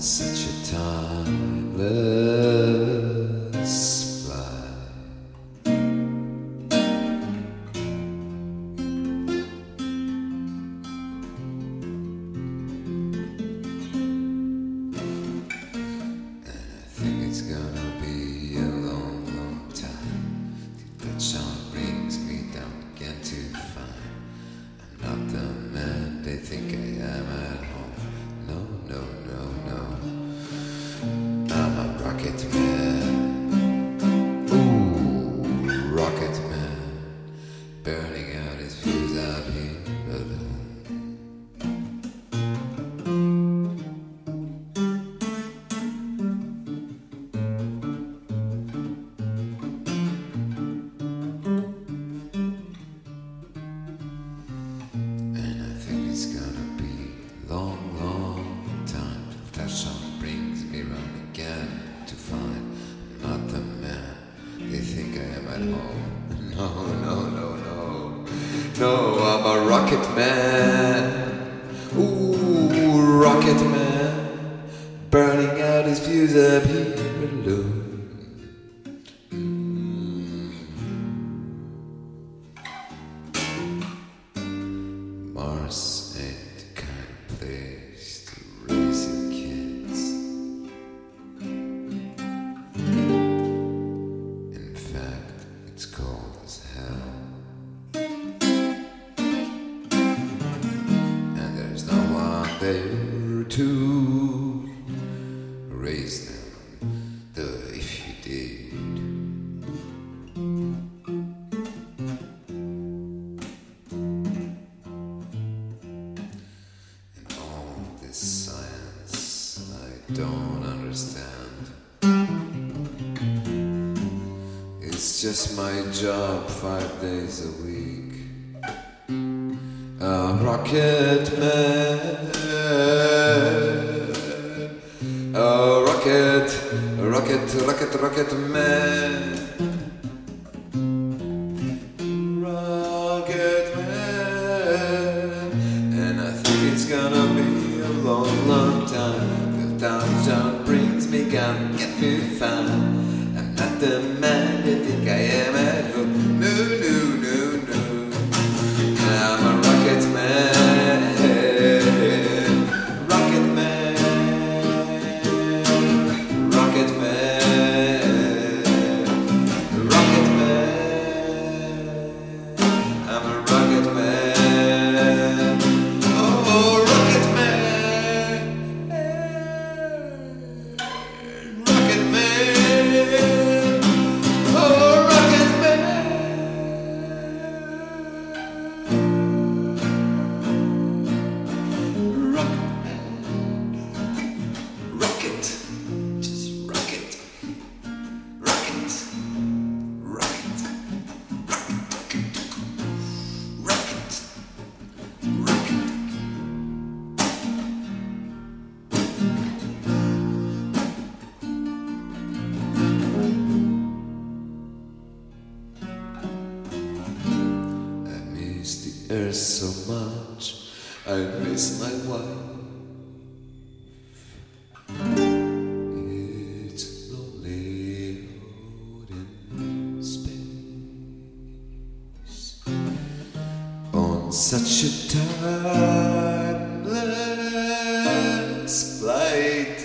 such a timeless No, no, no, no. No, I'm a rocket man. Ooh, rocket man. Burning out his fuse up here alone. Mm. Mars ain't there to raise them, though if you did. And all this science I don't understand. It's just my job five days a week. A rocket man. A rocket, a rocket, rocket, rocket man. Rocket man. And I think it's gonna be a long, long time. Till downtown brings me gun, get me found. I'm not the man you think I am her so much. I miss my wife. It's lonely out in space on such a timeless flight.